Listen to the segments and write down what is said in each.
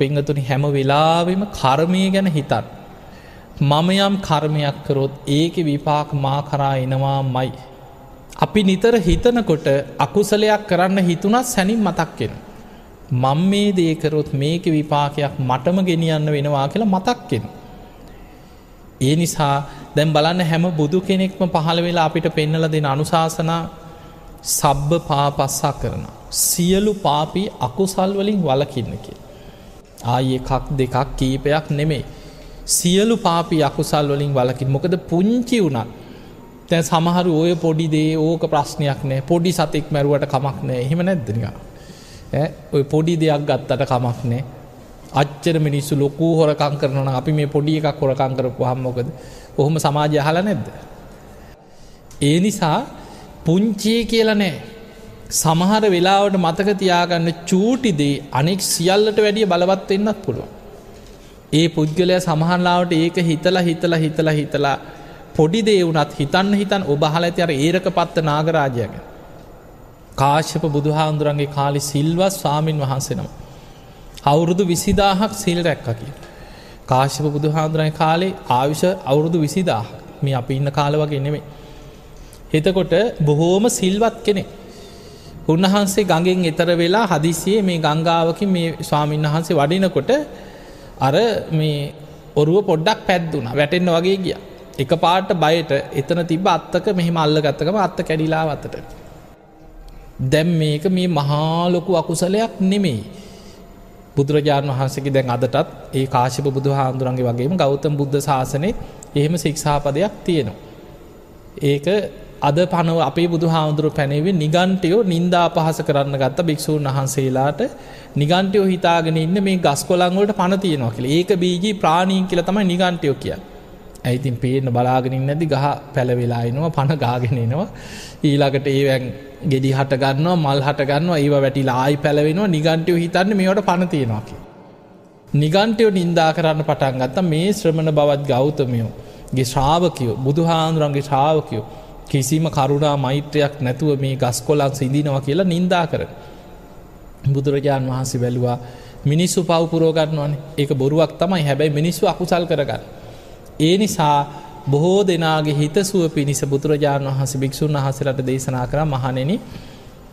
පෙංගතුනි හැම වෙලාවෙම කර්මය ගැන හිතත්. මම යම් කර්මයක් කරොත් ඒක විපාක් මා කරා එනවා මයි. අපි නිතර හිතනකොට අකුසලයක් කරන්න හිතුනත් සැනින් මතක්කෙන. මං මේ දේකරොත් මේක විපාකයක් මටම ගෙනියන්න වෙනවා කියලා මතක්කෙන. ඒ නිසා දැම් බලන්න හැම බුදු කෙනෙක්ම පහළ වෙලා අපිට පෙන්නල දෙන අනුශාසනා සබ්බ පාපස්සා කරන. සියලු පාපී අකුසල් වලින් වලකින්න කිය. ආය එකක් දෙකක් කීපයක් නෙමේ. සියලු පාපි අකුසල් වලින් වලකින් මොකද පුංචි වුණත් තැන් සමහරු ඔය පොඩිදේ ඕක ප්‍රශ්නයක් නෑ. පොඩි සතෙක් මැරුවට කමක් නෑ. එහෙම නැද්දනික ඔය පොඩි දෙයක් ගත්තට කමක් නෑ. අච්චර මිනිස්සු ලොකූ හොරකං කරන අපි මේ පොඩි එකක් හොරකං කරපු හම්මොකද ඔහොම සමාජය හල නැද්ද. ඒ නිසා පුංචිය කියලා නෑ. සමහර වෙලාවට මතක තියාගන්න චූටිදේ අනෙක් සියල්ලට වැඩිය බලවත් වෙන්නත් පුළුව. ඒ පුද්ගලය සමහන්ලාවට ඒක හිතලා හිතලා හිතලා හිතලා පොඩි දේවුනත් හිතන්න හිතන් ඔබහල ඇති අර ඒරක පත්ත නාගරාජයක. කාශ්‍යප බුදුහාන්දුරන්ගේ කාලි සිල්වස් ස්වාමීන් වහන්සෙනවා. අවුරුදු විසිදාහක් සිල් රැක්ක කිය. කාශ්‍යප බුදුහාන්දුරයි කාලේ ආවිෂ අවුරුදු විසිදාහ මේ අපි ඉන්න කාල වගේ නෙමේ. එතකොට බොහෝම සිල්වත් කෙනෙ. උන්වහන්සේ ගඟෙන් එතර වෙලා හදිසියේ මේ ගංගාවකින් මේ ස්වාමීන් වහන්සේ වඩිනකොට අර මේ ඔරුව පොඩ්ඩක් පැද්දුන වැටෙන්න්න වගේ ගිය. එක පාට බයට එතන තිබ අත්තක මෙහෙම අල්ල ගත්තකම අත්ත කැඩිලා අතට. දැම් මේක මේ මහාලොකු අකුසලයක් නෙමෙයි. බුදුරජාණන් වහන්සේකි දැන් අදටත් ඒ කාශිප බුදු හාන්දුරන්ගේ වගේම ගෞතම බුද්ධ ශාසනය එහෙම ශික්ෂාපදයක් තියෙනවා. ඒක අද පනව අපේ බුදු හාමුදුරු පැනවේ නිගන්ටයෝ නින්දා පහස කරන්න ගත්ත භික්‍ෂූන් වහන්සේලාට නිගන්ටයෝ හිතාගෙන ඉන්න මේ ගස් කොළංවලට පනතියනවා කියල. ඒක බීජී ප්‍රාණීන් කියල තමයි නිගන්ටයෝ කිය. ඇයිතින් පේන බලාගෙනින් නැති ගහ පැළවෙලායනවා පණ ගාගෙනනවා ඊලාකට ඒවැන් ගෙඩි හටගන්නවා මල් හටගන්නවා ඒව වැටිලා ආයි පැලවෙනවා. නිගන්ටයෝ හිතන්න මේට පනතියෙනවා කිය. නිගන්ටයෝ නින්දා කරන්න පටන් ගත්ත මේ ශ්‍රමණ බවත් ගෞතමයෝ ගේ ශ්‍රාවකයෝ බුදුහාන්දුරන්ගේ ශ්‍රාවකයෝ. කිසිම කරුණා මෛත්‍රයක් නැතුව මේ ගස් කොලන් සිදිනවා කියලා නින්දා කර. බුදුරජාණන් වහන්සේ බැලුවා මිනිස්සු පවපුරෝගන්නවන ඒක බොරුවක් තමයි හැබැයි මිනිස්සු අකුසල් කරගන්න. ඒ නිසා බොහෝ දෙනාගේ හිතසුව පිණිස බුදුරජාණන් වහන්සේ භික්‍ෂූන් වහසලට දේශනා කර මහනෙන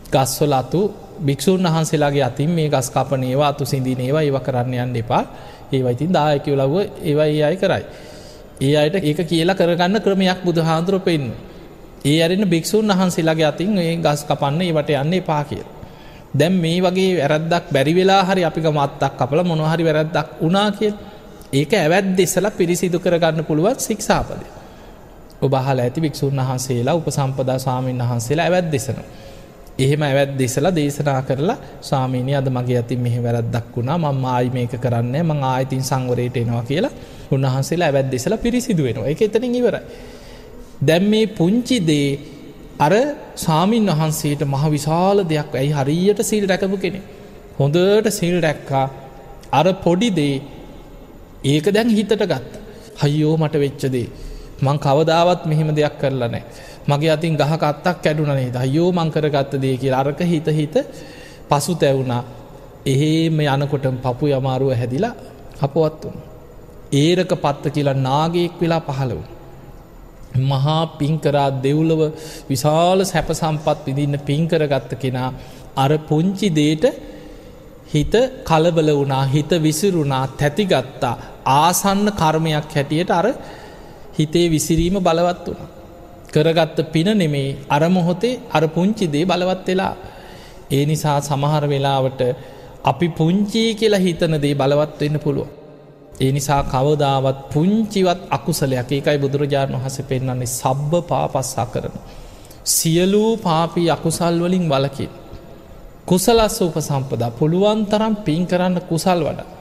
ගස්වල අතු භික්‍ෂූන් වහන්සේලාගේ අතින් මේ ගස් කපන ඒවා අතු සිින්දින ඒවා ඒව කරන්න යන්න එපා ඒවයිතින් දායකව ලව ඒවා ඒ අයි කරයි. ඒ අයට ඒක කියලා කරගන්න ක්‍රමයක් බුදු හාන්දුර පෙන්න්න. ඒ අරන්න භික්‍ෂූන් වහන්සේලාගේ අතින් ඒ ගස් කපන්න ඒවට යන්නේ පා කිය. දැම් මේ වගේ වැරද්දක් බැරිවෙලා හරි අපික මත්තක් කපල මොනහරි වැරද්දක් වනා කිය ඒක ඇවැත් දෙසල පිරිසිදු කරගන්න පුළුවත් සික්ෂාපද. ඔබහල ඇති භික්‍ෂූන් වහන්සේලා උපසම්පදා ස්වාමීන් වහන්සේලා ඇවැත් දෙසන. එහෙම ඇවැත් දෙසලා දේශනා කරලා ස්වාමීනය අද මගේ ඇති මෙහි වැරද්දක් වුණා මං ආයි මේක කරන්න මං ආයිතින් සංවරයට එනවා කියලා උන්වහන්සේලා ඇවැත් දෙසල පිරිසිදු වෙනවා එක එතනින් ඉවරයි. දැම් මේ පුංචි දේ අර සාමීන් වහන්සේට මහ විශාල දෙයක් ඇයි හරියට සිල් රැකපු කෙනෙ. හොඳට සිල් රැක්කා අර පොඩිදේ ඒක දැන් හිතට ගත්. හයියෝ මට වෙච්චදේ. මං කවදාවත් මෙහෙම දෙයක් කරලා නෑ. මගේ අතින් ගහක අත්තක් කැඩුනනේ දයෝ මංකරගත්ත දේ කිය අරක හිත හිත පසු තැවුණා එහෙම යනකොටම පපු යමාරුව හැදිලා අපවත් වුණ. ඒරක පත්ත කියලා නාගයෙක් වෙලා පහළවුණ. මහා පින්කරා දෙව්ලව විශාල සැප සම්පත් විදින්න පින්කරගත්ත කෙනා අර පුංචි දේට හිත කලබල වුණා හිත විසිරුණා තැතිගත්තා ආසන්න කර්මයක් හැටියට අර හිතේ විසිරීම බලවත් වුණා. කරගත්ත පින නෙමේ අරමොහොතේ අර පුංචි දේ බලවත් වෙලා ඒ නිසා සමහර වෙලාවට අපි පුංචී කියලා හිතන දේ බලවත් වෙන්න පුළුව. ඒ නිසා කවදාවත් පුංචිවත් අකුසලයක් ඒකයි බුදුරජාණන් වහස පෙන්න්නන්නේ සබ්බ පාපස්සා කරන. සියලූ පාපී අකුසල් වලින් වලකින්. කුසලස්ස උප සම්පදා පුළුවන් තරම් පින් කරන්න කුසල් වඩා